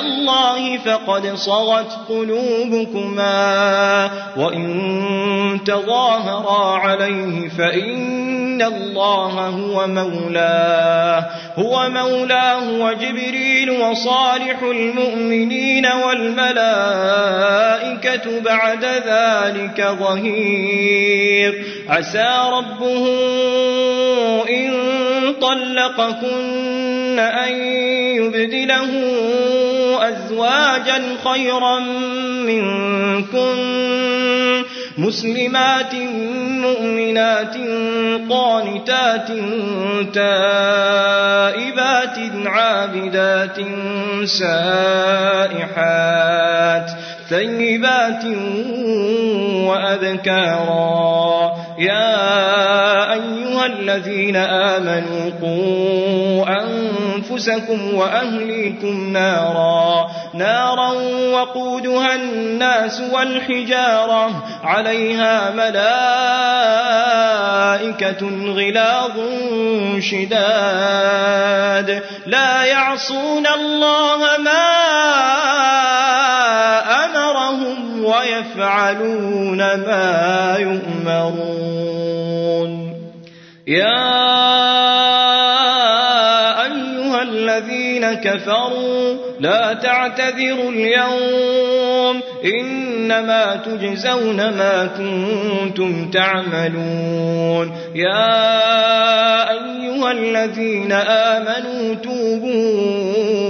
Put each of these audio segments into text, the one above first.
الله فقد صغت قلوبكما وإن تظاهرا عليه فإن الله هو مولاه هو مولاه وجبريل وصالح المؤمنين والملائكة بعد ذلك ظهير عسى ربه إن طلقكن أن يبدله أزواجا خيرا منكن مسلمات مؤمنات قانتات تائبات عابدات سائحات ثيبات وأذكارا يا أيها الذين آمنوا قوا أنفسكم وأهليكم نارا نارا وقودها الناس والحجارة عليها ملائكة غلاظ شداد. لا يعصون الله ما أمرهم ويفعلون ما يؤمرون. يا أيها الذين كفروا لا تعتذروا اليوم إنما تجزون ما كنتم تعملون يا أيها الذين آمنوا توبوا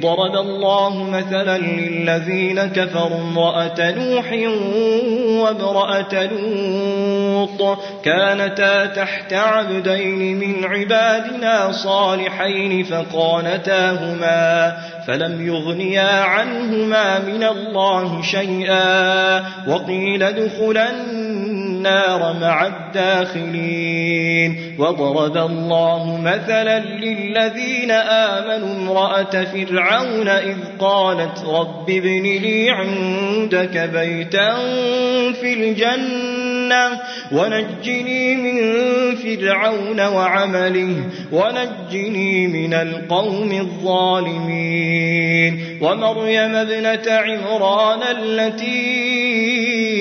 ضرب الله مثلا للذين كفروا امرأة نوح وامرأة لوط كانتا تحت عبدين من عبادنا صالحين فقانتاهما فلم يغنيا عنهما من الله شيئا وقيل ادخلا النار مع الداخلين وضرب الله مثلا للذين آمنوا امرأة فرعون إذ قالت رب ابن لي عندك بيتا في الجنة ونجني من فرعون وعمله ونجني من القوم الظالمين ومريم ابنة عمران التي